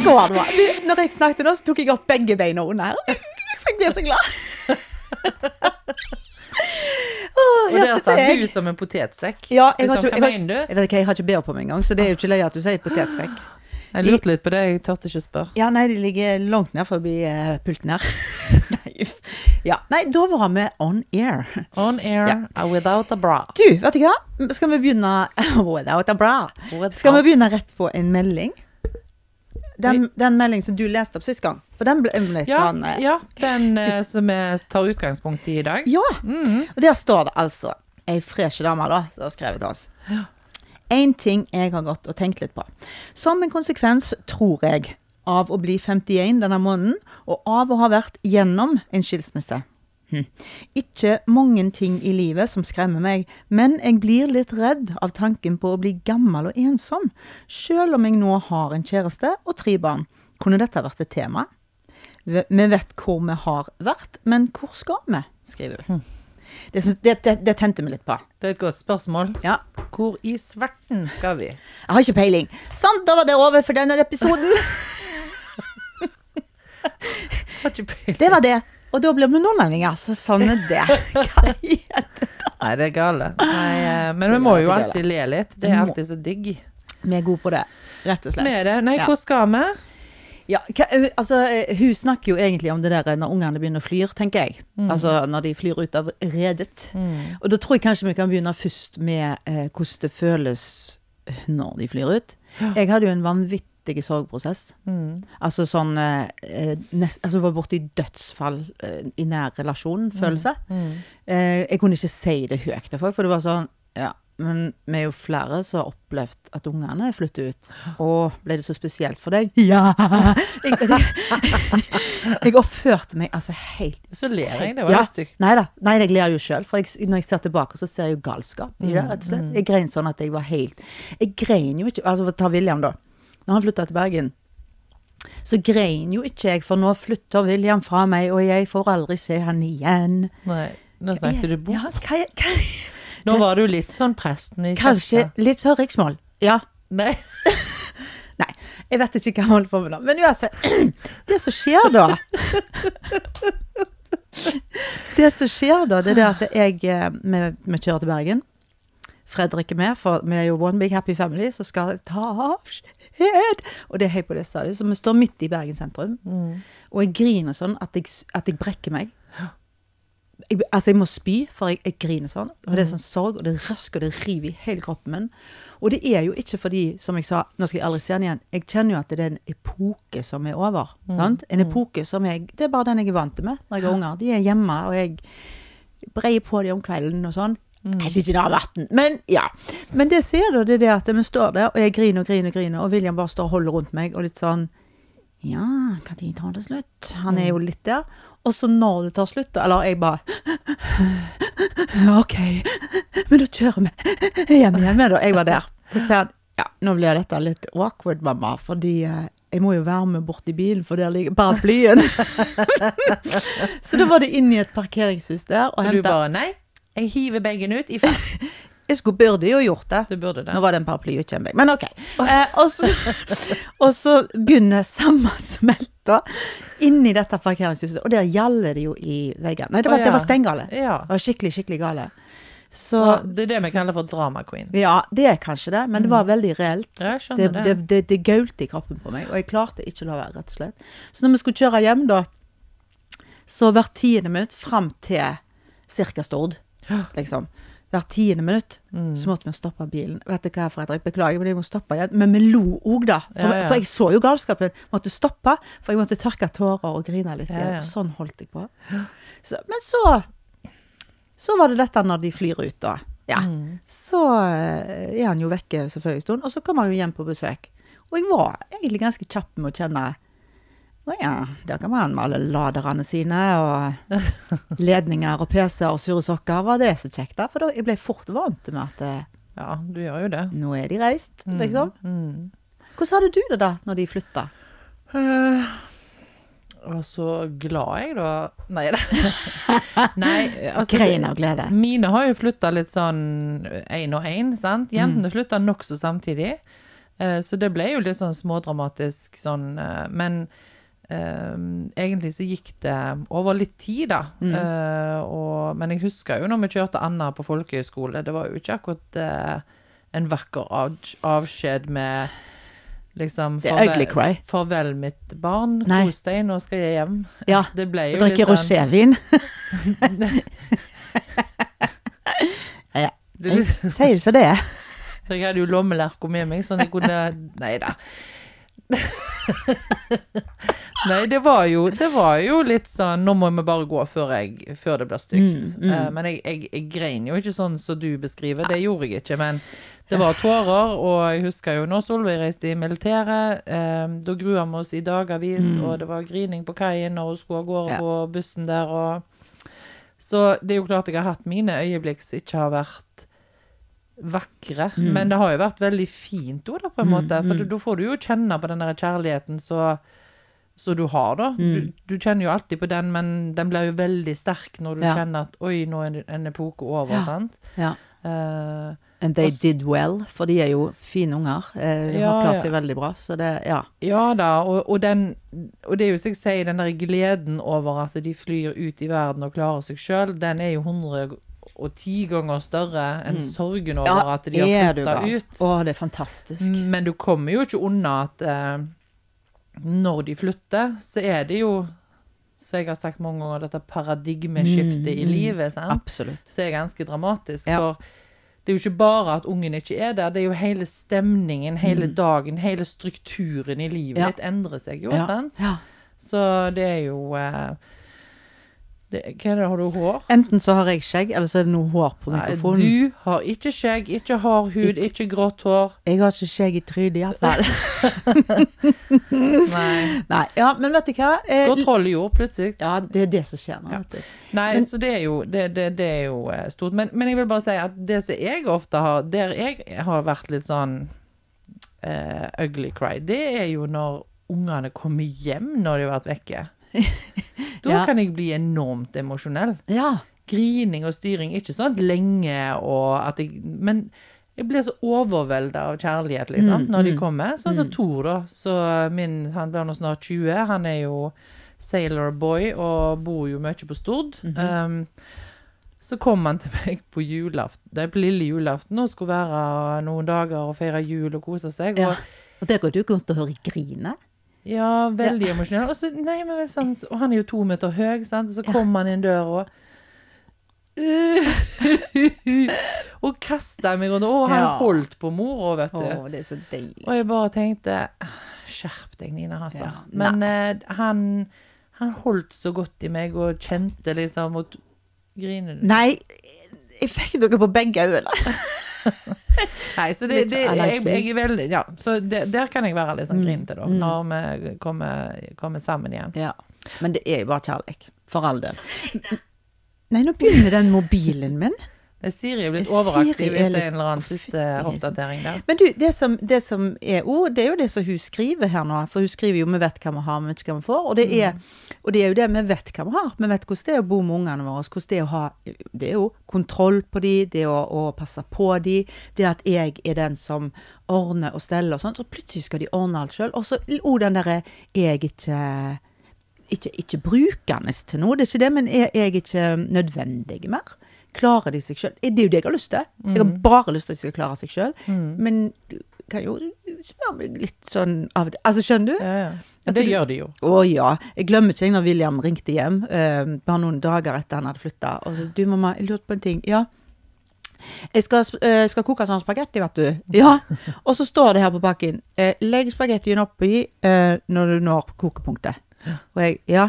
Skål, da. Når jeg snakket nå, så tok jeg opp begge beina under her. Jeg blir så glad. Oh, Og der sa du som en potetsekk. Ja, jeg har ikke, jeg, har, jeg vet ikke, jeg har ikke bær på meg engang, så det er jo ikke løye at du sier potetsekk. Jeg lurte litt på det, jeg turte ikke å spørre. Ja, nei, de ligger langt ned forbi uh, pulten her. nei, ja. nei, da var vi on air. On air ja. without a bra. Du, vet du hva? Skal vi begynne Without a bra. Without- Skal vi begynne rett på en melding? Den, den meldingen som du leste opp sist gang. For den ble litt Ja, sånn uh, ja, den uh, som vi tar utgangspunkt i i dag. Ja! Mm. Og der står det altså ei fresh dame da, som har skrevet til oss. Én ting jeg har gått og tenkt litt på. Som en konsekvens, tror jeg, av å bli 51 denne måneden, og av å ha vært gjennom en skilsmisse. Hm. Ikke mange ting i livet som skremmer meg, men jeg blir litt redd av tanken på å bli gammel og ensom, selv om jeg nå har en kjæreste og tre barn. Kunne dette vært et tema? Vi vet hvor vi har vært, men hvor skal vi? skriver hun. Det, det, det, det tente vi litt på. Det er et godt spørsmål. Ja. Hvor i sverten skal vi? Jeg har ikke peiling. Sånn, da var det over for denne episoden. Har ikke peiling. Det var det. Og da blir vi nordlendinger, så sånn er det. Hva det? Nei, det er gale. Nei, eh, men Så vi må jo alltid le litt. Det er alltid så digg. Vi er gode på det, rett og slett. Nei, Ja. hvor skal vi? Ja, hva, altså, hun snakker jo egentlig om det der når ungene begynner å flyr, tenker jeg. Altså når de flyr ut av redet. Og da tror jeg kanskje vi kan begynne først med eh, hvordan det føles når de flyr ut. Jeg hadde jo en vanvittig sorgprosess. Altså sånn eh, nest, Altså var borti dødsfall eh, i nær relasjon-følelse. Eh, jeg kunne ikke si det høyt til folk, for det var sånn Ja, men vi er jo flere som har opplevd at ungene flytter ut. Og ble det så spesielt for deg? Ja! Jeg, jeg, jeg oppførte meg altså helt Så ler jeg. Det var ja, jo stygt. Nei da. Nei, jeg ler jo sjøl. For jeg, når jeg ser tilbake, så ser jeg jo galskap i Mm, det. rett og slett. Jeg grein sånn at jeg var helt Jeg grein jo ikke Altså, ta William, da. Når han flytta til Bergen, så grein jo ikke jeg, for nå flytter William fra meg, og jeg får aldri se han igjen. Nei, Nå snakket du bort. Ja, hva, hva, Nå var du litt sånn presten i kanskje kirka. litt sånn riksmål. Ja. Nei. Nei, jeg vet ikke hva jeg holder på med nå. Men uansett. Det som skjer da Det som skjer da, det er det at jeg eh, Vi, vi kjører til Bergen. Fredrik er med, for vi er jo one big happy family så skal jeg ta avskjed. Og det er helt på det stadiet. Så vi står midt i Bergen sentrum. Og jeg griner sånn at jeg, at jeg brekker meg. Jeg, altså, jeg må spy, for jeg, jeg griner sånn. Og det er sånn sorg, og det røsker, og det river i hele kroppen min. Og det er jo ikke fordi, som jeg sa, nå skal jeg aldri se den igjen. Jeg kjenner jo at det er en epoke som er over. Sant? En epoke som jeg Det er bare den jeg er vant med når jeg har unger. De er hjemme, og jeg breier på dem om kvelden og sånn. Kanskje ikke det har vært den, men ja. Men det ser du, det er det at vi står der, og jeg griner og griner og griner, og William bare står og holder rundt meg, og litt sånn Ja, når tar det slutt? Han er jo litt der. Og så når det tar slutt, eller jeg bare OK, men da kjører vi hjem igjen med det. Jeg var der. Så sier han ja, nå blir dette litt awkward, mamma, fordi eh, jeg må jo være med bort i bilen, for der ligger paraplyen. så da var det inn i et parkeringshus der og Og du bare Nei, jeg hiver bagen ut i fart. Jeg skulle burde jo gjort det. Du burde det. Nå var det en paraply ute, en bag, men OK. Eh, og, så, og så begynner samme smelta inni dette parkeringshuset, og der gjaller det jo i veggene. Nei, det var, oh, ja. det var steingale. Ja. Det var skikkelig, skikkelig gale. Så Det er det vi kaller for drama queen. ja, det er kanskje det, men det var veldig reelt. Jeg skjønner det, det. det, det gaulte i kroppen på meg, og jeg klarte ikke å la være, rett og slett. Så når vi skulle kjøre hjem, da, så hvert tiende minutt fram til ca. Stord, liksom. Hvert tiende minutt Mm. så måtte vi stoppe bilen. Vet du hva, Fredrik, beklager, men jeg må stoppe igjen. Men vi lo òg, da. For, Ja, ja. for jeg så jo galskapen. Måtte stoppe, for jeg måtte tørke tårer og grine litt. Ja. Sånn holdt jeg på. Så, men så Så var det dette når de flyr ut, da. Ja. Mm. Så eh, er han jo vekke selvfølgelig en stund, og så kommer han jo hjem på besøk. Og jeg var egentlig ganske kjapp med å kjenne å ja, der kan man med alle laderne sine, og ledninger og PC-er og sure sokker. Var det så kjekt, da? For da jeg ble fort vant med at eh, Ja, du gjør jo det. nå er de reist, liksom. Mm. Hvordan hadde du det da, når de flytta? Eh, Jeg var så glad jeg, da. Nei da. Nei, altså Grein av glede. Mine har jo flytta litt sånn én og én, sant. Jentene flytta nokså samtidig. Eh, så det ble jo litt sånn smådramatisk sånn, eh, men eh, egentlig så gikk det over litt tid, da. Mm. Uh, og, men jeg husker jo når vi kjørte Anna på folkehøyskole, det var jo ikke akkurat uh, en vakker av, avskjed med liksom cry. farvel, mitt barn, kos deg, nå skal jeg hjem. Ja, Det ble jo drikke sånn rosévin. ja. Jeg sier det som det er. Jeg hadde jo lommelerka med meg, sånn jeg kunne Nei da. Nei, det var jo Det var jo litt sånn Nå må vi bare gå før, jeg, før det blir stygt. Mm, mm. Eh, men jeg, jeg, jeg grein jo ikke sånn som du beskriver. Det gjorde jeg ikke. Men det var tårer, og jeg husker jo når Solveig reiste i militæret. Eh, da grua vi oss i dagavis, Mm. og det var grining på kaien når hun skulle av gårde Ja. på bussen der. Og, så det er jo klart jeg har hatt mine øyeblikk som ikke har vært vakre. Mm. Men det har jo vært veldig fint òg, på en Mm, måte. For mm. da- får du jo kjenne på den der kjærligheten så så du har, da. Du, Mm. du kjenner jo alltid på den, men den blir jo veldig sterk når du Ja. kjenner at oi, nå er en epoke over, Ja. sant. Ja. Uh, And they did well, for de er jo fine unger. Eh, de Ja, har klart seg veldig bra, så det Ja. ja da, og, og den Og det er jo som jeg sier, den der gleden over at de flyr ut i verden og klarer seg sjøl, den er jo 110 ganger større enn Mm. sorgen over Ja, at de har flytta ut. Å, det er fantastisk. Men du kommer jo ikke unna at eh, når de flytter, så er det jo, som jeg har sagt mange ganger, dette paradigmeskiftet Mm, i livet, sant? Absolutt. Så er ganske dramatisk. Ja. For det er jo ikke bare at ungen ikke er der, det er jo hele stemningen, hele dagen, hele strukturen i livet Mm. Ja. ditt endrer seg jo, Ja. sant? Så det er jo eh, det, Hva er det, har du hår? Enten så har jeg skjegg, eller så er det noe hår på mikrofonen. Nei, du har ikke skjegg, ikke hard hud, Ikke- ikke grått hår. Jeg har ikke skjegg i trynet, iallfall. Nei. Nei, ja, men vet du hva? Eh, Går troll i jord, plutselig. ja, det er det som skjer nå. Ja. Nei, Men- så det er jo, det, det, det er jo eh, stort. Men, men jeg vil bare si at det som jeg ofte har Der jeg har vært litt sånn uh, ugly cry, det er jo når ungene kommer hjem når de har vært vekke. Da Ja. kan jeg bli enormt emosjonell. Ja. Grining og styring, ikke sånn lenge og at jeg Men jeg blir så overvelda av kjærlighet, liksom, Mm, når de mm, kommer. Sånn som mm. Tor, da. Så min, han blir nå snart 20. Han er jo sailor boy og bor jo mye på Stord. Mhm. um, så kom han til meg på julaften, det er på lille julaften og skulle være noen dager og feire jul og kose seg. ja. Og Og der går du rundt og hører grine. Ja, veldig emosjonell. Og, så, nei, men sånn, og han er jo to meter høy, sant? så Ja. kom han inn døra og Og kasta meg rundt. Og han Ja. holdt på mora, vet du. Å, det er så deilig. Og jeg bare tenkte Skjerp deg, Nina, altså. Ja, Men eh, han, han holdt så godt i meg og kjente liksom og Griner du? Nei, jeg fikk noe på begge øynene. Nei, så det, det jeg, jeg er veldig Ja, så det, der kan jeg være litt sånn Mm, grinete, da. mm. Når vi kommer, kommer sammen igjen. Ja. Men det er jo bare kjærlighet. For all del. Nei, nå begynner den mobilen min. Er Siri blitt overaktiv er etter en eller annen siste oppdatering der. Men du, det som, det som er ord, det er jo det som hun skriver her nå. For hun skriver jo 'vi vet hva vi har, vi vet ikke hva vi får'. Og det er, og det er jo det vi vet hva vi har. Vi vet hvordan det er å bo med ungene våre. Hvordan det er å ha Det er jo kontroll på de, det å, å passe på de, det at jeg er den som ordner og steller og sånn. Så plutselig skal de ordne alt sjøl. Og så òg den derre er jeg ikke ikke, ikke brukende til noe, det er ikke det, men er jeg ikke nødvendig mer? Klarer de seg sjøl? Det er jo det jeg har lyst til. Jeg har bare lyst til at de skal klare seg sjøl. Mm. Men du kan jo spørre meg litt sånn av og til. Altså, skjønner du? Ja, ja. Det du- gjør de jo. Å ja. Jeg glemmer ikke når William ringte hjem, uh, bare noen dager etter han hadde flytta. Og så 'Du, mamma, jeg lurte på en ting.' Ja. Jeg skal, eh, skal koke sånn spagetti, vet du. Ja. Og så står det her på pakken Uh, 'Legg spagettien oppi uh, når du når kokepunktet'. Og jeg Ja.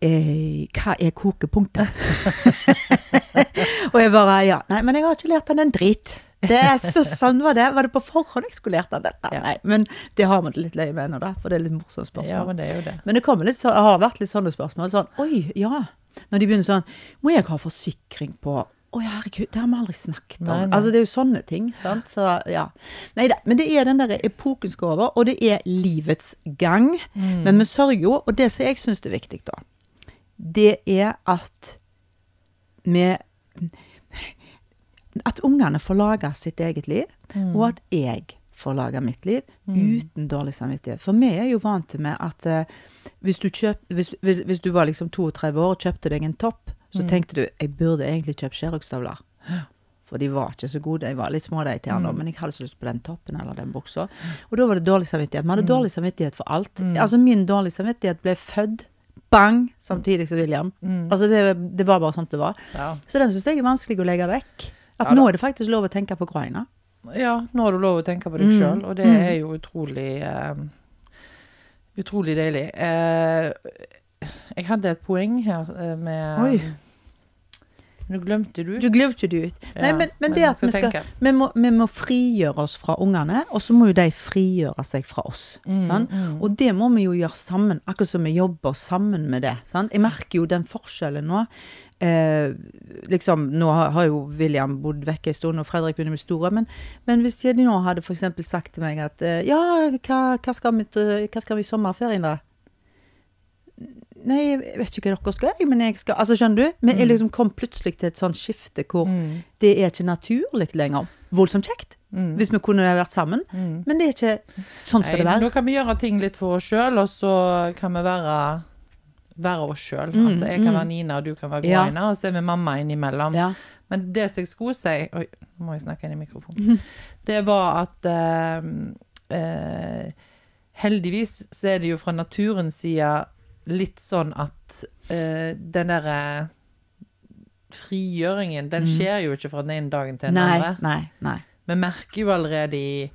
Eh, hva er kokepunktet? og jeg bare Ja. Nei, men jeg har ikke lært han en drit. Det er så sånn var det. Var det på forhånd jeg skulle lært han dette? Ja. Nei, men det har man det litt løye med ennå, da. For det er litt morsomt spørsmål. Ja, men det det. Men det kommer litt så, har vært litt sånne spørsmål. Sånn, oi, ja. Når de begynner sånn, må jeg ha forsikring på Å herregud, det har vi aldri snakket om. Nei, nei. Altså, det er jo sånne ting, sant. Så ja. Nei da. Men det er den derre epoken skal over, og det er livets gang. Mm. Men vi sørger jo, og det som jeg syns er viktig da, det er at vi At ungene får lage sitt eget liv, Mm. og at jeg får lage mitt liv uten dårlig samvittighet. For vi er jo vant med at eh, hvis, du kjøp, hvis, hvis, hvis du var liksom 32 år og kjøpte deg en topp, så tenkte du jeg burde egentlig kjøpt Cherux-støvler. For de var ikke så gode. De var litt små, de han, da, men jeg hadde så lyst på den toppen eller den buksa. Og da var det dårlig samvittighet. Vi hadde dårlig samvittighet for alt. Altså Min dårlige samvittighet ble født bang samtidig som William. Altså det, det var bare sånn det var. Ja. Så den syns jeg er vanskelig å legge vekk. At Ja nå er det faktisk lov å tenke på Ukraina. Ja, nå har du lov å tenke på deg Mm. sjøl, og det er jo utrolig eh, Utrolig deilig. Uh, jeg hadde et poeng her eh, med Oi. Nå glemte du. Du glemte det ut. Nei, men, men det at vi skal vi må, vi må frigjøre oss fra ungene, og så må jo de frigjøre seg fra oss. Mm, sant? Og det må vi jo gjøre sammen, akkurat som vi jobber sammen med det. Sant? Jeg merker jo den forskjellen nå. Eh, liksom, Nå har, har jo William bodd vekk en stund, og Fredrik begynner med store. Men, men hvis de nå hadde eksempel sagt til meg at eh, Ja, hva, hva, skal vi, hva skal vi i sommerferien, da? Nei, jeg vet ikke hva dere skal, jeg, men jeg skal Altså, skjønner du? Vi er liksom kom plutselig til et sånt skifte hvor Mm, det er ikke naturlig lenger. Voldsomt kjekt, mm, hvis vi kunne vært sammen. mm. Men det er ikke Sånn skal det være. Nå kan vi gjøre ting litt for oss sjøl, og så kan vi være, være oss sjøl. Mm, altså, jeg kan mm. være Nina, og du kan være Ja. Og så er vi mamma innimellom. Ja. Men det som jeg skulle si Oi, nå må jeg snakke inn i mikrofonen. Det var at uh, uh, Heldigvis så er det jo fra naturens side litt sånn at uh, den derre frigjøringen, den skjer jo ikke fra den ene dagen til den Mm. Nei, andre. nei, nei. Vi merker jo allerede i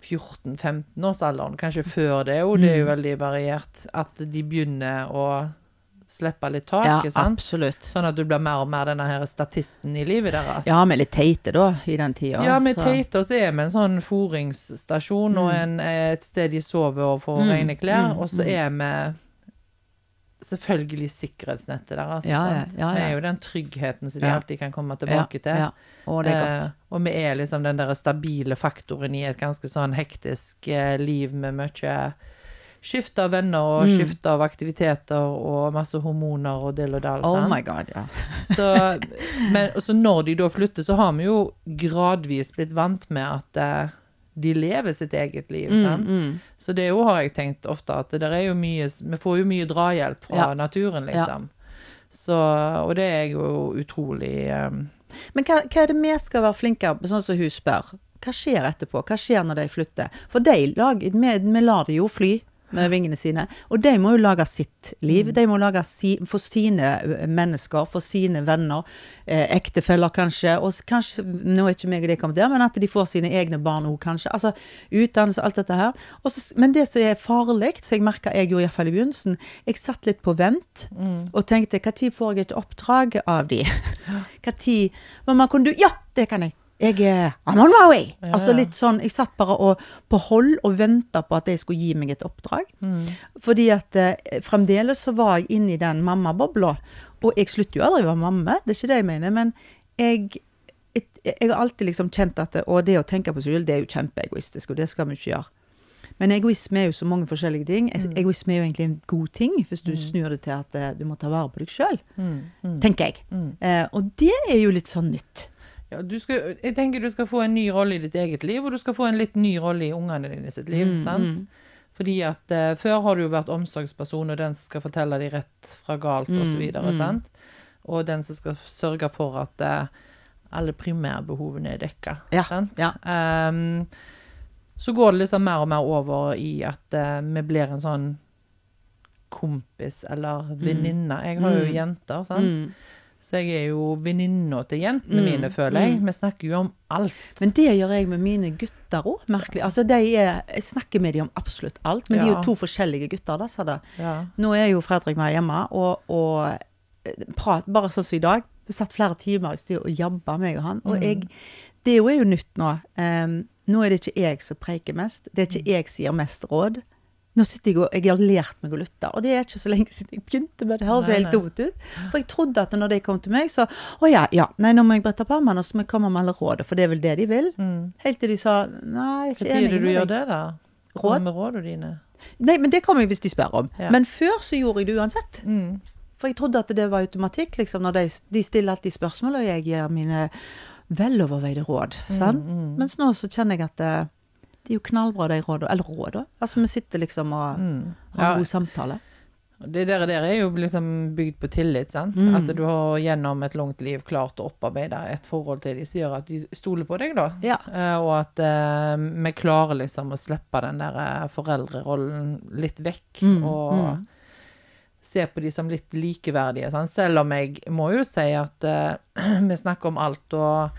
14-15-årsalderen, kanskje før det òg, det er jo Mm. veldig variert, at de begynner å slippe litt Ja, taket, sant? absolutt. Sånn at du blir mer og mer denne her statisten i livet deres. Ja, vi er litt teite da, i den tida. Ja, med er Teite så er vi en sånn foringsstasjon og en, et sted de sover og får Mm, rene klær, mm, og så er vi selvfølgelig sikkerhetsnettet deres. Ja, ja, sant? ja, Vi er jo den tryggheten som de alltid kan komme tilbake til. Ja. Er. Eh, og vi er liksom den der stabile faktoren i et ganske sånn hektisk eh, liv med mye skifte av venner og Mm. skifte av aktiviteter og masse hormoner og dill og dall. Oh my god, ja. Så, men, så når de da flytter, så har vi jo gradvis blitt vant med at eh, de lever sitt eget liv. Mm, mm. Så det jo har jeg tenkt ofte, at det der er jo mye, vi får jo mye drahjelp fra Ja. naturen, Ja. liksom. Så, og det er jo utrolig um... Men hva, hva er det vi skal være flinkere på, sånn som hun spør? Hva skjer etterpå? Hva skjer når de flytter? For de lag, vi, vi lar det jo fly med vingene sine, og de må jo lage sitt liv. Mm. De må lage si, for sine eh, mennesker, for sine venner, eh, ektefeller kanskje, og kanskje, nå er ikke meg og det kommet der, men at de får sine egne barn òg, kanskje. Altså utdannelse, alt dette her. Også, men det som er farlig, som jeg merka jeg gjorde iallfall i begynnelsen, jeg satt litt på vent mm. og tenkte når får jeg et oppdrag av de? Når Mamma, kunne du Ja, det kan jeg. Jeg er I'm on my way. Ja, Altså litt sånn Jeg satt bare og, på hold og venta på at de skulle gi meg et oppdrag. Mm. Fordi at eh, fremdeles så var jeg inne i den mammabobla. Og jeg slutter jo aldri å være mamma, det er ikke det jeg mener. Men jeg, jeg, jeg har alltid liksom kjent at det, Og det å tenke på seg selv, det er jo kjempeegoistisk, og det skal vi ikke gjøre. Men egoisme er jo så mange forskjellige ting. Mm. Egoisme er jo egentlig en god ting, hvis du snur det til at eh, du må ta vare på deg sjøl, Mm, mm, tenker jeg. mm. Eh, og det er jo litt sånn nytt. Ja, du skal, jeg tenker du skal få en ny rolle i ditt eget liv, og du skal få en litt ny rolle i ungene dine sitt liv. Mm, sant? Fordi at uh, før har du jo vært omsorgsperson, og den som skal fortelle deg rett fra galt, og så Og, mm. Og den som skal sørge for at uh, alle primærbehovene er dekka. Ja, Sant? ja. Um, så går det liksom mer og mer over i at uh, vi blir en sånn kompis eller venninne. Jeg har jo Mm. jenter, sant? Så jeg er jo venninna til jentene Mm, mine, føler jeg. mm. Vi snakker jo om alt. Men det gjør jeg med mine gutter òg, merkelig. Altså, de er, jeg snakker med dem om absolutt alt, men de er jo to forskjellige gutter. Da, sa det. ja. Nå er jo Fredrik meg hjemme, og, og prat, bare sånn som i dag. Vi satt flere timer i styr og jabba, meg og han. Og Mm. jeg, det er jo- nytt nå. Um, nå er det ikke jeg som preiker mest. Det er ikke jeg som gir mest råd. Nå sitter jeg og jeg har lært meg å lytte, og det er ikke så lenge siden jeg begynte med det. Høres jo helt dumt ut. For jeg trodde at når de kom til meg, så Å ja, ja, nei, nå må jeg brette opp armene, og så må jeg komme med alle rådene, for det er vel det de vil. Mm. Helt til de sa nei, jeg er ikke tid er enig det du med gjør deg. det, da? Råd? Råd? med rådene dine? Nei, men det kommer jeg hvis de spør om. Ja. Men før så gjorde jeg det uansett. Mm. For jeg trodde at det var automatikk, liksom, når de, de stiller alltid spørsmål, og jeg gir mine veloverveide råd. sant? mm. Mens nå så kjenner jeg at eh, Det er jo knallbra, de rådene. Eller råd. Altså, vi sitter liksom og Mm. har Ja, god samtale. det der, der er jo liksom bygd på tillit, sant. Mm. At du har gjennom et langt liv klart å opparbeide et forhold til dem som gjør at de stoler på deg, da. Ja. Uh, og at uh, vi klarer liksom å slippe den der eh, foreldrerollen litt vekk. Mm, og mm. se på de som litt likeverdige. Sant? Selv om jeg må jo si at uh, vi snakker om alt, og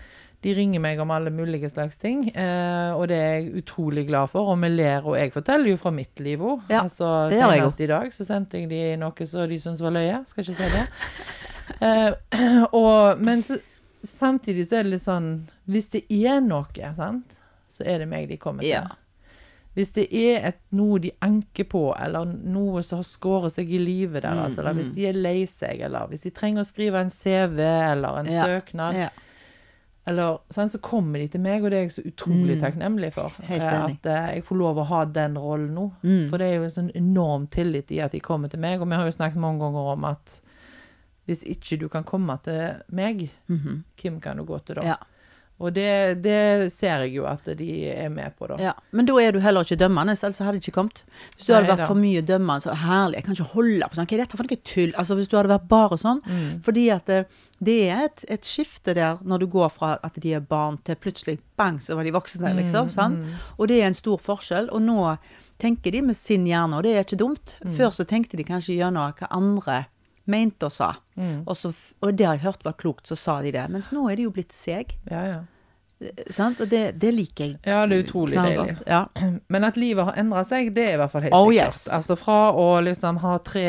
de ringer meg om alle mulige slags ting. eh, og det er jeg utrolig glad for, og vi ler. Og jeg forteller jo fra mitt liv òg. Ja, altså, senest i dag så sendte jeg de noe som de syntes var løye. Skal ikke si det. Eh, og, men så, samtidig så er det litt sånn Hvis det er noe, sant, så er det meg de kommer til. Ja. Hvis det er et, noe de anker på, eller noe som har skåret seg i livet deres, Mm, eller hvis mm. de er lei seg, eller hvis de trenger å skrive en CV eller en Ja, søknad, Ja. Eller, så kommer de til meg, og det er jeg så utrolig Mm. takknemlig for. Eh. At eh, jeg får lov å ha den rollen nå. Mm. For det er jo en sånn enorm tillit i at de kommer til meg, og vi har jo snakket mange ganger om at hvis ikke du kan komme til meg, Mhm. hvem kan du gå til da? ja. Og det, det ser jeg jo at de er med på, da. Ja, Men da er du heller ikke dømmende, ellers hadde det ikke kommet. Hvis du hadde vært da. for mye dømmende, så herlig, jeg kan ikke holde på sånn, hva er dette for noe tull? Altså Hvis du hadde vært bare sånn. Mm. Fordi at det, det er et, et skifte der når du går fra at de er barn til plutselig bang, så var de voksne, Mm, liksom. sant? Og det er en stor forskjell. Og nå tenker de med sin hjerne, og det er ikke dumt. Mm. Før så tenkte de kanskje gjennom hva andre mente og sa. Mm. Og, så, og det har jeg hørt var klokt, så sa de det. Mens nå er de jo blitt seg. Ja, ja. Sant? Og det, det liker jeg. Ja, det er utrolig deilig. Ja. Men at livet har endra seg, det er i hvert fall helt Oh, sikkert. yes. Altså fra å liksom ha tre,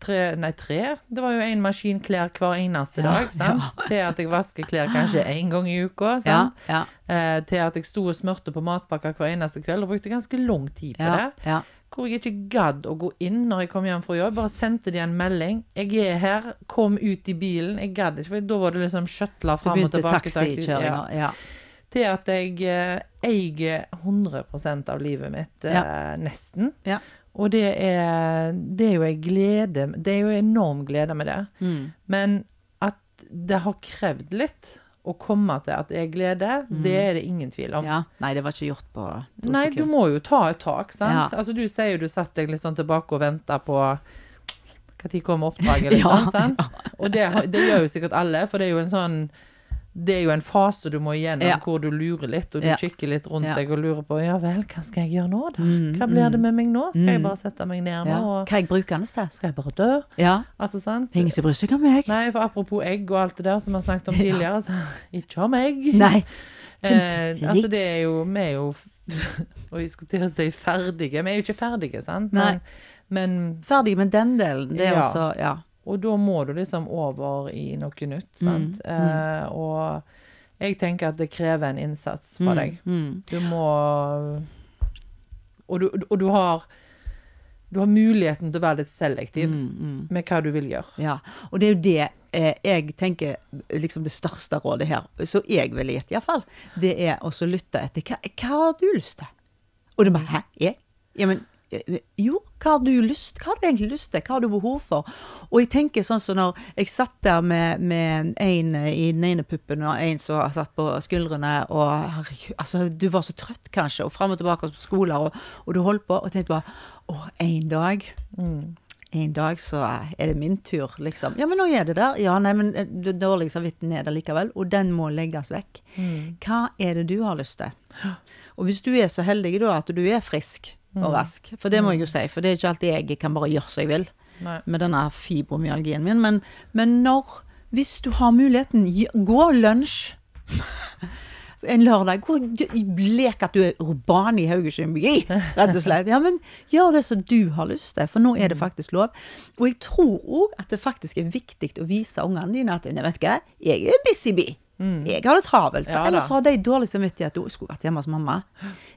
tre Nei, tre? Det var jo én maskin klær hver eneste dag, sant? Til at jeg vasker klær kanskje én gang i uka, Ja, sant? Ja, Eh, til at jeg sto og smurte på matpakker hver eneste kveld, og brukte ganske lang tid på ja, det. ja. Hvor jeg ikke gadd å gå inn når jeg kom hjem fra jobb. Bare sendte de en melding. 'Jeg er her. Kom ut i bilen.' Jeg gadd ikke, for da var det liksom skjøtla fram og tilbake. taxikjøringa. Ja. til at jeg eh, eier 100 av livet mitt, eh, nesten. Ja. Og det er, det er jo en glede Det er jo enorm glede med det. Mm. Men at det har krevd litt å komme til at det er glede, det er det ingen tvil om. Mm. ja. Nei, det var ikke gjort på to Nei, du må jo ta et tak, sant? Ja. Altså, du sier jo du satt deg litt sånn tilbake og venter på når kommer oppdraget, Ja, liksom, sant? Og det, det gjør jo sikkert alle, for det er jo en sånn det er jo en fase du må igjennom Ja. hvor du lurer litt, og du Ja. kikker litt rundt Ja. deg og lurer på Ja vel, hva skal jeg gjøre nå, da? Mm, Hva blir det mm. med meg nå? Skal jeg Mm. bare sette meg ned nå, ja. og Hva er jeg brukende til? skal jeg bare dø? Ja. Altså, sant? Ingen som bryr seg om meg. Nei, for apropos egg og alt det der som vi har snakket om tidligere, så ikke om egg. Nei. Eh, altså det er jo Vi er jo Og jeg skulle til å si ferdige. Vi er jo ikke ferdige, sant? Nei. Men, men Ferdig med den delen. Det er også Ja. Og da må du liksom over i noe nytt, sant? Mm, Eh, og jeg tenker at det krever en innsats fra Mm, deg. Mm. Du må og du, og du har Du har muligheten til å være litt selektiv Mm, mm. med hva du vil gjøre. Ja, og det er jo det eh, jeg tenker liksom det største rådet her, så jeg ville gitt iallfall, det er også lytte etter hva, hva har du lyst til? Og det bare Hæ? Jeg? Ja, men jo, hva har du lyst Hva har du egentlig lyst til? Hva har du behov for? Og jeg tenker sånn som når jeg satt der med, med en i den ene puppen og en som satt på skuldrene, og herregud, altså du var så trøtt kanskje, og fram og tilbake på skoler, og, og du holdt på, og tenkte bare å, en dag Mm. en dag så er det min tur, liksom. Ja, men nå er det der. Ja, nei, men dårlig samvittighet er der likevel, og den må legges vekk. Mm. Hva er det du har lyst til? Og hvis du er så heldig da at du er frisk og rask, for det må jeg jo si, for det er ikke alltid jeg kan bare gjøre som jeg vil Nei. med denne fibromyalgien min, men, men når Hvis du har muligheten, gå lunsj. En lørdag. Gå, lek at du er urban i Haugesund by, rett og slett. Ja, men gjør det som du har lyst til, for nå er det faktisk lov. Og jeg tror òg at det faktisk er viktig å vise ungene dine at nei, vet du hva, jeg er busy bee. Jeg har det travelt. Ja ellers har de dårlig samvittighet. Jeg skulle vært hjemme hos mamma.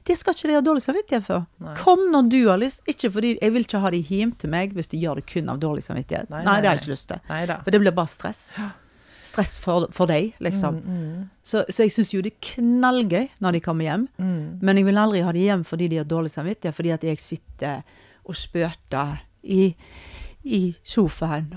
Det skal ikke de ha dårlig samvittighet for. Nei. Kom når du har lyst. Ikke fordi Jeg vil ikke ha de hjem til meg hvis de gjør det kun av dårlig samvittighet. Nei, Nei, nei, det har jeg ikke lyst til. For det blir bare stress. Stress for, for deg, liksom. Mm, Så, så jeg syns jo det er knallgøy når de kommer hjem. mm. Men jeg vil aldri ha de hjem fordi de har dårlig samvittighet, fordi at jeg sitter og spøter i, i sofaen.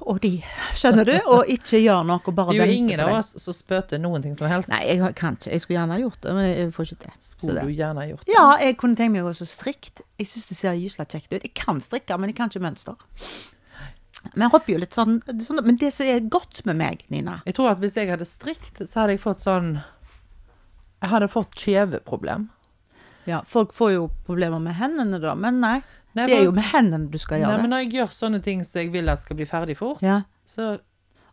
Og de, skjønner du? Og ikke gjør noe, og bare Det er jo ingen av oss som spøter noen ting som helst. Nei, jeg kan ikke. Jeg skulle gjerne ha gjort det, men jeg får ikke til. Skulle det- du gjerne gjort det. Ja, jeg kunne tenkt meg å gå så strikt. Jeg syns det ser gysla kjekt ut. Jeg kan strikke, men jeg kan ikke mønster. Men jeg hopper jo litt sånn, sånn Men det som er godt med meg, Nina Jeg tror at hvis jeg hadde strikt, så hadde jeg fått sånn Jeg hadde fått kjeveproblem. ja, Folk får jo problemer med hendene da, men nei. Nei, det er jo med hendene du skal Nei, gjøre men det. når jeg gjør sånne ting som jeg vil at skal bli ferdig fort, Ja. så,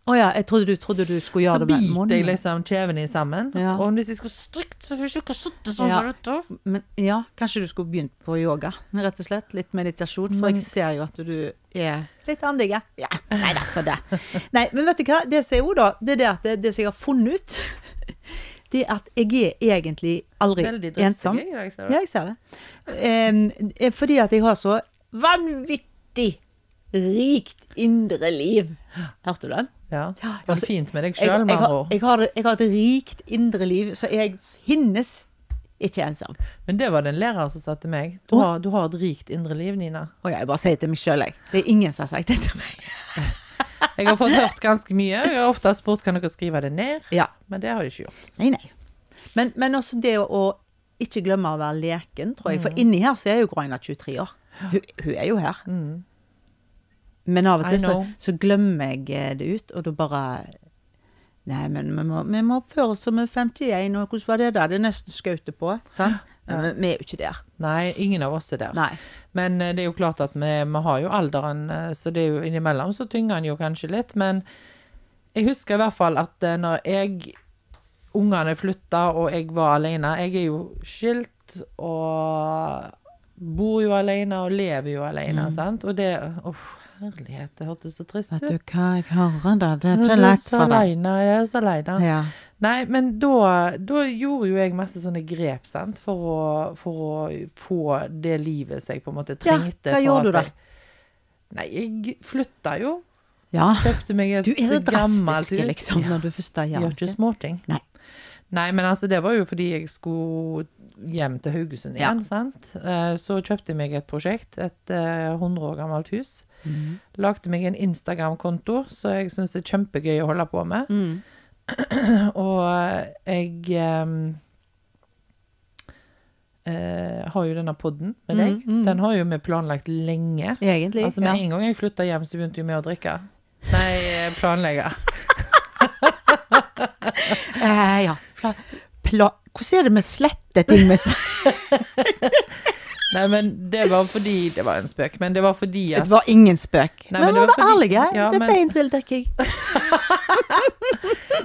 Å ja, jeg trodde du, trodde du skulle så gjøre det med biter jeg liksom kjevene sammen. Ja. Og hvis jeg skulle strikt, så ville jeg ikke sitte sånn Ja. som dette. Men ja, kanskje du skulle begynt på yoga, rett og slett. Litt meditasjon, for Men- jeg ser jo at du er litt andig. Ja, nei, det er så det. Nei, men vet du hva, det som er jo da, det er det at det, det som jeg har funnet ut, det er at jeg er egentlig aldri Veldig ensom. jeg i dag, ser du. Ja, jeg ser det. Eh, fordi at jeg har så vanvittig rikt indre liv. Hørte du den? Ja. Ja, Det var altså, fint med deg Jeg, sjøl, jeg, med har, andre ord. jeg, har, jeg har et rikt indre liv, så jeg finnes ikke ensom. Men det var det en lærer som sa til meg. Du har, du har et rikt indre liv, Nina. Og jeg bare sier det til meg sjøl, jeg. Det er ingen som har sagt det til meg. Jeg har fått hørt ganske mye. Jeg har ofte spurt kan dere skrive det ned, Ja. men det har de ikke gjort. Nei, nei. Men, men også det å, ikke glemme å være leken, tror jeg. For inni her så er jo Groina 23 år. Hun, hun er jo her. Mm. Men av og til så, så glemmer jeg eh, det ut, og da bare Nei, men vi må, vi må oppføre oss som vi er 51, og hvordan var det der? Det er nesten skautet på. Sant? Men vi, er jo ikke der. Nei, ingen av oss er der. Nei. Men eh, det er jo klart at vi, vi har jo alderen, eh, så det er jo innimellom så tynger den jo kanskje litt. Men jeg husker i hvert fall at eh, når jeg Ungene flytta, og jeg var alene Jeg er jo skilt og bor jo alene og lever jo alene, sant. Og det Uff, herlighet, det hørtes så trist ut. Vet du hva jeg hører da? Det er ikke er lett for deg. alene, jeg er så aleine. Ja. Nei, men da, da gjorde jo jeg masse sånne grep, sant, for å, for å få det livet som jeg på en måte trengte. Ja, hva gjorde du da? Jeg, nei, jeg flytta jo. ja. Kjøpte meg et gammelt hus. Du er så drastisk, hus. liksom, når du først har gjør ikke småting. Nei. Nei, men altså, det var jo fordi jeg skulle hjem til Haugesund Ja. igjen, sant. Eh, Så kjøpte jeg meg et prosjekt, et eh, 100 år gammelt hus. Mm. Lagde meg en Instagram-konto, så jeg syns det er kjempegøy å holde på med. Mm. Og jeg ehm, eh, har jo denne podden med deg. Mm, mm. Den har jo vi planlagt lenge. Egentlig. Altså Med ja. en gang jeg flytta hjem, så begynte vi å drikke. Nei, eh, planlegge. Eh, ja. Pla, pla, hvordan er det med slette ting med Nei, men det var fordi Det var en spøk, men det var fordi at Det var ingen spøk. Nei, men men det var var ærlige. Ja, det men- beint til drikking.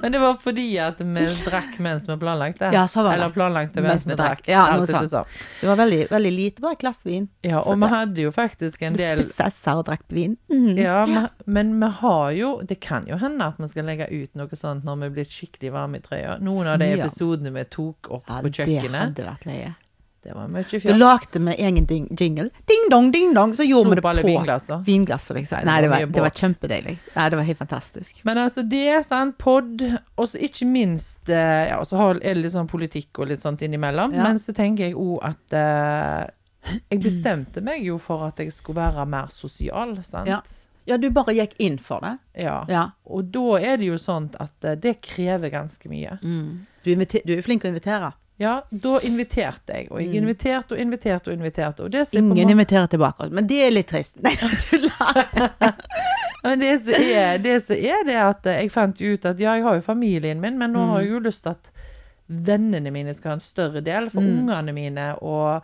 Men det var fordi at vi drakk mens vi planlagte. Ja, så var det. Eller planlagte Mens mens vi drakk. Ja, noe sånt. sånn. Det var veldig, veldig lite, bare et glass vin. Ja, og vi hadde jo faktisk en del Spesser og drakk vin. Mm. Ja, men, men vi har jo Det kan jo hende at vi skal legge ut noe sånt når vi er blitt skikkelig varme i trøya. Noen av de episodene vi tok opp Ja, på det hadde vært løye. Det var mye Da lagde vi egen ding jingle. Ding dong, ding dong. Så gjorde vi det på alle på vinglasser. liksom. Nei, det var det var kjempedeilig. Nei, det var helt fantastisk. Men altså det, sant, pod, og så ikke minst eh, Ja, så er det litt sånn politikk og litt sånt innimellom. Ja. Men så tenker jeg òg at uh, Jeg bestemte meg jo for at jeg skulle være mer sosial, sant. Ja. Ja, du bare gikk inn for det. Ja. Ja. Og da er det jo sånn at eh, det krever ganske mye. Du, inviter, du er flink å invitere. Ja, da inviterte jeg. Og jeg inviterte og inviterte og inviterte. Og Ingen inviterer tilbake. Men det er litt trist. Nei, tuller. Men det som er det, som er det at jeg fant ut at ja, jeg har jo familien min, men nå har jeg jo lyst til at vennene mine skal ha en større del. For Mm. ungene mine og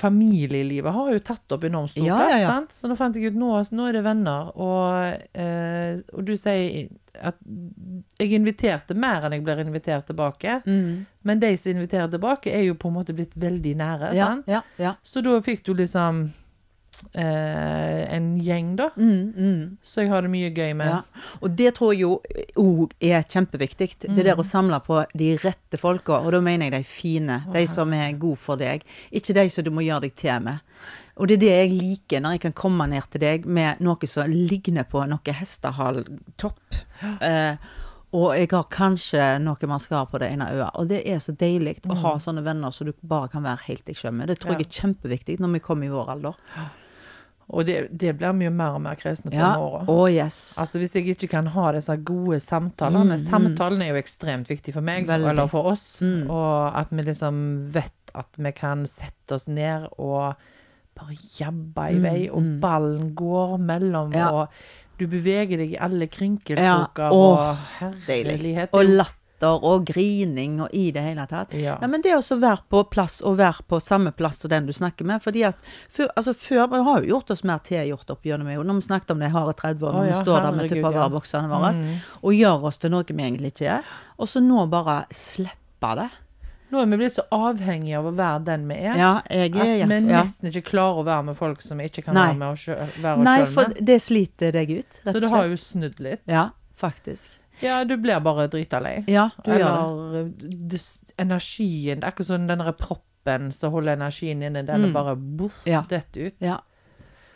familielivet har jo tatt opp enormt stor Ja, plass. ja, ja. Sant? Så nå fant jeg ut nå, nå er det venner. Og, eh, og du sier at jeg inviterte mer enn jeg blir invitert tilbake. Mm. Men de som inviterer tilbake, er jo på en måte blitt veldig nære. Sant? ja, ja. Så da fikk du liksom eh, en gjeng, da. Mm, mm. Så jeg har det mye gøy med. Ja, og det tror jeg jo òg er kjempeviktig. Det der å samle på de rette folka, og da mener jeg de fine. De som er gode for deg. Ikke de som du må gjøre deg til med. Og det er det jeg liker, når jeg kan komme ned til deg med noe som ligner på noe hestehaltopp. Eh, og jeg har kanskje noe mascara på det ene øyet. Og det er så deilig å ha sånne venner som du bare kan være helt deg sjøl med. Det tror jeg er kjempeviktig når vi kommer i vår alder. Og det, det blir mye mer og mer kresne på Ja. åra. Oh, yes. Altså Hvis jeg ikke kan ha disse gode samtalene Samtalen er jo ekstremt viktig for meg, Mm, Veldig. eller for oss. Mm. Og at vi liksom vet at vi kan sette oss ned og bare jabbe i vei, og ballen går mellom, Mm, Ja. og du beveger deg i alle Ja. oh, og herlighet. Og er jo- latter og grining og i det hele tatt. Ja. Nei, men det å være på plass, og være på samme plass som den du snakker med. fordi at før, altså før, Vi har jo gjort oss mer tilgjort opp gjennom jo, når vi snakket om de harde 30-årene, når vi står der med herregud, tupperware-boksene våre, Mm. og gjør oss til noe vi egentlig ikke er. Og så nå bare slippe det. Nå er vi blitt så avhengige av å være den vi er. Ja, jeg At er vi ja. nesten ikke klarer å være med folk som vi ikke kan Nei. være med oss sjøl, være Nei, for det sliter deg ut, Så det har jo snudd litt. Ja, faktisk. Ja, du blir bare drita lei. Ja, du gjør det. Eller det, energien Det er ikke sånn den derre proppen som holder energien inne, den er bare boff, Mm. Ja. dett ut. Ja.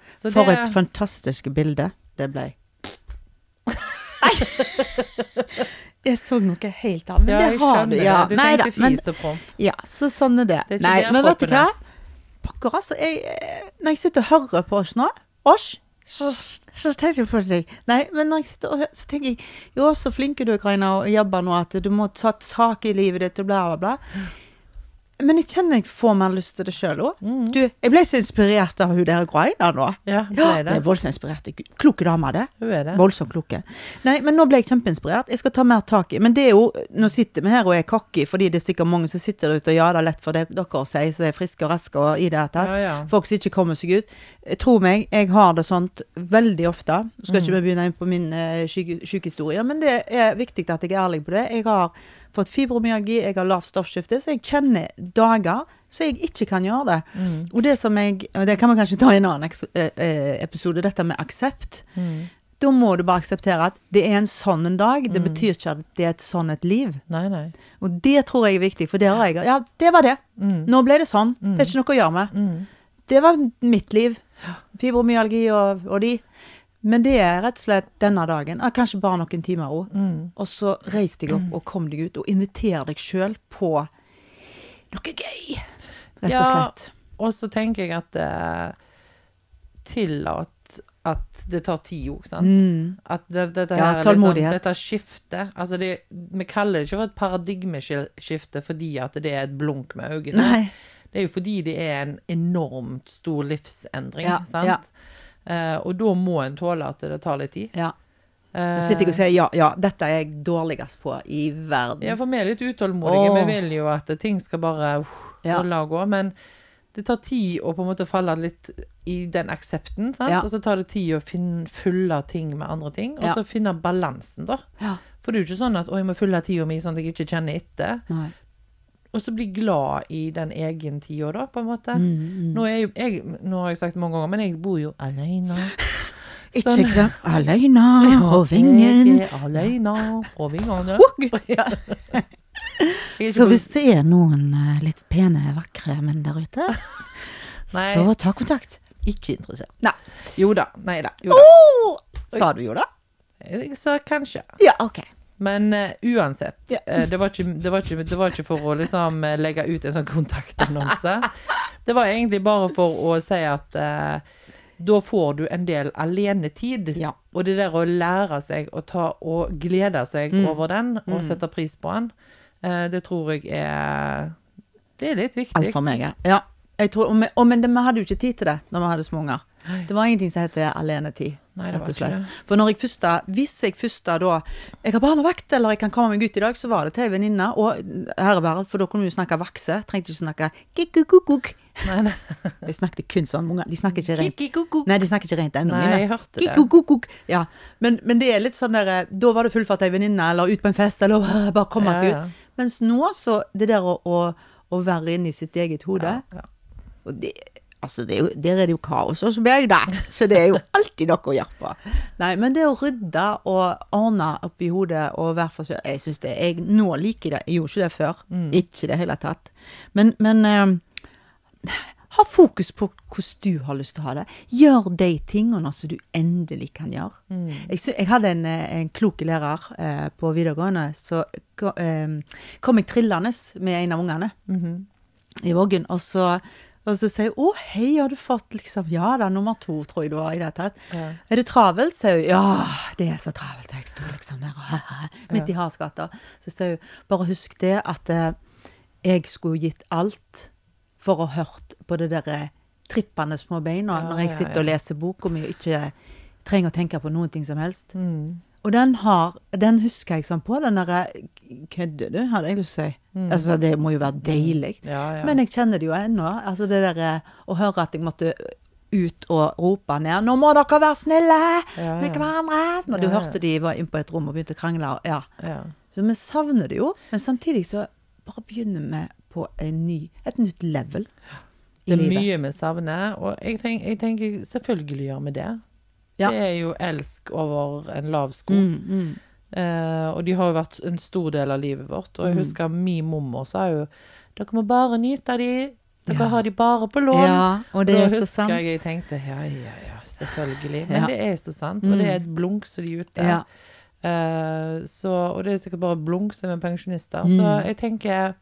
Så For det, et fantastisk bilde det ble. Jeg så noe helt annet, men Ja, det har du. det. Ja, Du nei tenkte men fis og promp. Ja, så sånn er det. Det er Nei, men vet du hva? Pokker, altså. Jeg, eh, når jeg sitter og hører på oss nå, oss, så, så tenker jeg på deg. Nei, men når jeg sitter og hører, så tenker jeg Jo, så flink du er, Karina, og jobber nå, at du må ta tak i livet ditt og bla, bla, bla. Men jeg kjenner jeg får mer lyst til det sjøl òg. Mm. Du, jeg ble så inspirert av hun der Graina nå. Ja, det er det er voldsomt inspirert. Kloke dame, det. Hun er det. Voldsomt kloke. Nei, men nå ble jeg kjempeinspirert. Jeg skal ta mer tak i Men det er jo Nå sitter vi her og er cocky, fordi det er sikkert mange som sitter der ute og ja, det er lett for det, dere å si, som er friske og raske og i det hele tatt. Ja, ja. Folk som ikke kommer seg ut. Eh, Tro meg, jeg har det sånt veldig ofte. Skal ikke vi begynne inn på min uh, sykehistorie, men det er viktig at jeg er ærlig på det. Jeg har fått fibromyalgi, jeg har lavt stoffskifte, så jeg kjenner dager så jeg ikke kan gjøre det. Og det som jeg og Det kan vi kanskje ta i en annen eh, eh, episode, dette med aksept. Mm. Da må du bare akseptere at det er en sånn en dag. Det betyr ikke at det er et sånn et liv. Nei, nei. Og det tror jeg er viktig, for der har jeg Ja, det var det. Mm. Nå ble det sånn. Det er ikke noe å gjøre med. Mm. Det var mitt liv. Fibromyalgi og, og de. Men det er rett og slett denne dagen. Ah, kanskje bare noen timer òg. Mm. Og så reis deg opp og kom deg ut, og inviter deg sjøl på noe gøy. Rett og Ja, slett. Og så tenker jeg at eh, tillat at det tar tid òg, sant. Mm. At det, dette Ja, her er liksom, dette skiftet altså det, Vi kaller det ikke for et paradigmeskifte fordi at det er et blunk med øynene. Nei. Det er jo fordi det er en enormt stor livsendring, Ja, sant. ja. Uh, og da må en tåle at det tar litt tid. Ja. Eh, Nå sitter jeg og sier ja, ja, dette er jeg dårligst på i verden. ja, for vi er litt utålmodige. Åh. Vi vil jo at ting skal bare uh, Ja. og gå. Men det tar tid å på en måte falle litt i den aksepten. Ja. Og så tar det tid å finne, fylle ting med andre ting. Og så finne balansen, da. Ja. For det er jo ikke sånn at 'å, jeg må fylle tida mi sånn at jeg ikke kjenner etter'. Nei. Og så bli glad i den egen tida, da, på en måte. Mm, Nå, er jo, jeg, nå har jeg sagt det mange ganger, men jeg bor jo alene. Ikke Sånn. glem alene på vingen. Jeg er alene på vingene. Jeg ikke Så hvis det er noen eh, litt pene, vakre menn der ute, så ta kontakt. Ikke interessert. Nei. Jo da. Nei da. Jo da. Oh! Sa du jo da? Jeg sa kanskje. Ja, OK. Men uh, uansett. Ja. uh, det, var ikke, det, var ikke, det var ikke for å liksom eh, legge ut en sånn kontaktannonse. Det var egentlig bare for å si at uh, da får du en del alenetid. Ja. Og det der å lære seg å ta og glede seg Mm. over den, og sette pris på den, det tror jeg er Det er litt viktig. Alt for meg, ja. tror, og men det, vi hadde jo ikke tid til det når vi hadde små unger. Det var ingenting som het alenetid. Nei, det var ikke det. For når jeg første, hvis jeg først da Jeg har barnevakt, eller jeg kan komme meg ut i dag, så var det til ei venninne. Og herre være, for da kunne vi snakke vakse. Trengte ikke snakke nei. De snakket kun sånn unger. De snakker ikke rent. Nei, de snakker ikke rent ennå. Nei, jeg hørte det. Ja. Men, men det er litt sånn der eh, Da var det fullført ei venninne, eller ut på en fest, eller bare komme seg ut. Ja, ja. Mens nå, så Det der å, å, å være inni sitt eget hode Ja, ja. og det, altså det er jo, Der er det jo kaos hos meg, da. Så det er jo alltid noe å gjøre på. Nei, men det å rydde og ordne oppi hodet og være for seg Jeg synes det, jeg nå liker det. Jeg gjorde ikke det før. Mm. Ikke i det hele tatt. Men, men eh, ha fokus på hvordan du har lyst til å ha det. Gjør de tingene som du endelig kan gjøre. Mm. Jeg, jeg hadde en, en klok lærer eh, på videregående, så eh, kom jeg trillende med en av ungene Mhm. i voggen, og så, Og så sier hun 'Å, hei, har du fått liksom Ja da, nummer to, tror jeg det var i det tatt'. Ja. Er det travelt? sier hun. Ja, det er så travelt. Jeg sto liksom der og midt i Haresgata. Så sier hun bare husk det at eh, jeg skulle gitt alt for å ha hørt på det derre trippende små beina Ja, når jeg sitter ja. og leser boka mi og ikke trenger å tenke på noen ting som helst. Mm. Og den har Den husker jeg sånn på. Den derre Kødder du, hadde jeg lyst til å si. Altså, det må jo være deilig. Mm. Ja, ja. Men jeg kjenner det jo ennå. Altså det derre å høre at jeg måtte ut og rope ned 'Nå må dere være snille Ja, med hverandre!' Når du hørte de var inne på et rom og begynte å krangle. Ja. ja. Så vi savner det jo. Men samtidig så bare begynner vi på en ny, et nytt level Det er mye vi savner, og jeg, tenk, jeg tenker selvfølgelig gjør vi det. Ja. Det er jo elsk over en lav sko. Mm, mm. Eh, og de har jo vært en stor del av livet vårt. Og jeg Mm. husker min mormor sa jo Dere må bare nyte de. Dere Ja. har de bare på lån. Ja, og det da er så husker sant. jeg jeg tenkte ja, ja, ja, selvfølgelig. Men Ja. det er så sant. Og det er et blunk som de er ute. Ja. Eh, så, og det er sikkert bare blunk som er pensjonister. Mm. Så jeg tenker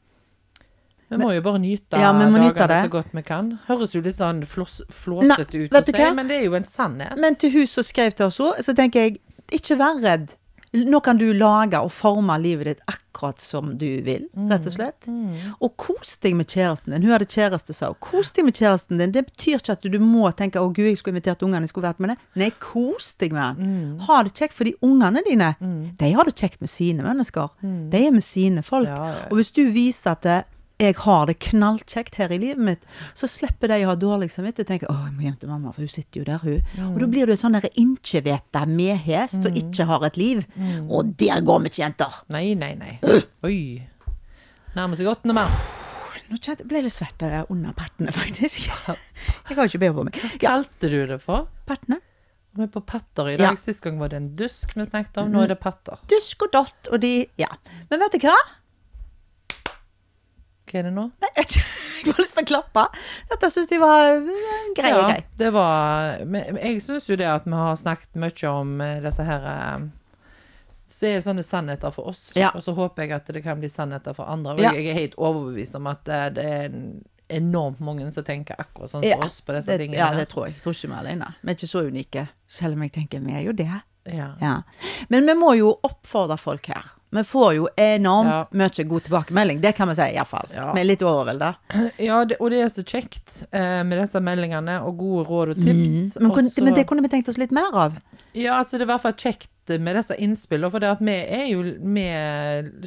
vi må jo bare nyte Ja, dagene så godt vi kan. Høres jo litt sånn flås, flåsete ut å si, hva? men det er jo en sannhet. Men til hun som skrev til oss òg, så tenker jeg ikke vær redd. Nå kan du lage og forme livet ditt akkurat som du vil, rett og slett. Mm. Og kos deg med kjæresten din. Hun hadde kjæreste, sa hun. Kos deg med kjæresten din. Det betyr ikke at du må tenke 'Å, gud, jeg skulle invitert ungene, jeg skulle vært med det'. Nei, kos deg med han. Mm. Ha det kjekt, for de ungene dine, de har det kjekt med sine mennesker. De er med sine folk. Mm. Ja, ja, ja. Og hvis du viser at det, jeg har det knallkjekt her i livet mitt, så slipper de å ha dårlig samvittighet og tenke 'Å, jeg må hjem til mamma, for hun sitter jo der, hun'. Mm. Og da blir du et sånn derre innkjeveta medhest som ikke har et liv. Mm. Og der går vi ikke, jenter. Nei, nei, nei. Oi. Nærmer seg 8. mars. Nå ble det svett der under pattene, faktisk. Jeg har ikke BH på meg. Hva Kalte du det for? pattene. Vi er på patter i Ja. dag. Sist gang var det en dusk vi snakket om. Nå er det patter. Dusk og dott, og de Ja. Men vet du hva? Hva er det nå? Nei, jeg, har lyst til å klappe. Dette syns de var eh, greie ja, det var Men jeg syns jo det at vi har snakket mye om eh, disse her eh, Så er sånne sannheter for oss. Ja. Og så håper jeg at det kan bli sannheter for andre. Og Ja. jeg er helt overbevist om at det er enormt mange som tenker akkurat sånn som Ja, oss på disse det, tingene. ja, det tror jeg. Jeg tror ikke vi er alene. Vi er ikke så unike, selv om jeg tenker vi er jo det. Ja. Ja. Men vi må jo oppfordre folk her. Vi får jo enormt Ja. mye god tilbakemelding. Det kan vi si, iallfall. Ja. Vi er litt overvelda. Ja, det, og det er så kjekt eh, med disse meldingene og gode råd og tips. Mm. Men, kun, Og men det kunne vi tenkt oss litt mer av. Ja, altså det er i hvert fall kjekt med disse innspillene, for det at vi er jo Vi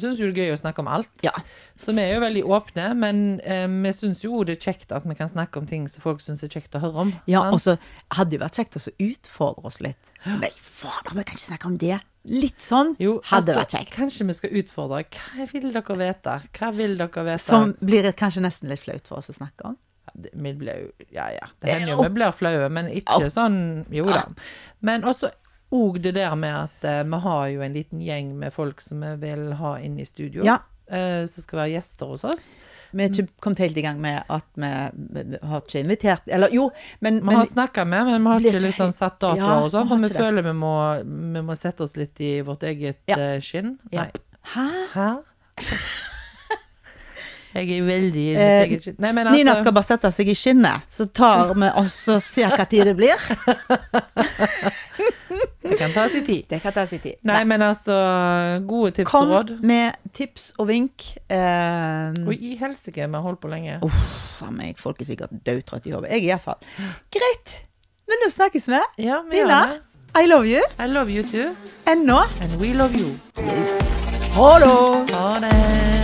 syns jo det er gøy å snakke om alt. Ja. Så vi er jo veldig åpne, men eh, vi syns jo det er kjekt at vi kan snakke om ting som folk syns er kjekt å høre om. Ja, og så hadde det vært kjekt å utfordre oss litt. Nei, fader, vi kan ikke snakke om det. Litt sånn jo, hadde altså, vært kjekt. Kanskje vi skal utfordre. Hva vil dere vite? Hva vil dere vite? Som blir kanskje nesten litt flaut for oss å snakke om. Det- Vi blir jo Ja, ja. Det Eh, hender jo vi blir flaue, men ikke sånn Jo da. Men også og det der med at eh, vi har jo en liten gjeng med folk som vi vil ha inn i studio. Ja. eh, som skal være gjester hos oss. Vi er ikke kommet helt i gang med at vi, har ikke invitert Eller jo, men, Vi men har snakka med, men vi har blir ikke ikke liksom helt- satt datoer Ja, og sånn. vi For vi ikke det. føler vi må, vi må sette oss litt i vårt eget Ja. eh, skinn. Ja. Nei. Hæ? Hæ? Jeg er veldig Eh. Nei, men altså Nina skal bare sette seg i skinnet, så tar vi oss og ser hva tid det blir. Det kan ta sin tid. Det kan ta sin tid. Nei, men altså Gode tips Kom og råd. Kom med tips og vink. Eh, Og i helsike, vi har holdt på lenge. Uff a meg, folk er sikkert dødtrøtte i jobb. Jeg iallfall. Greit. Men nå snakkes vi. Ja, vi Nina. I love you. I love you too. Ennå. And we love you. Ha det. Ha det.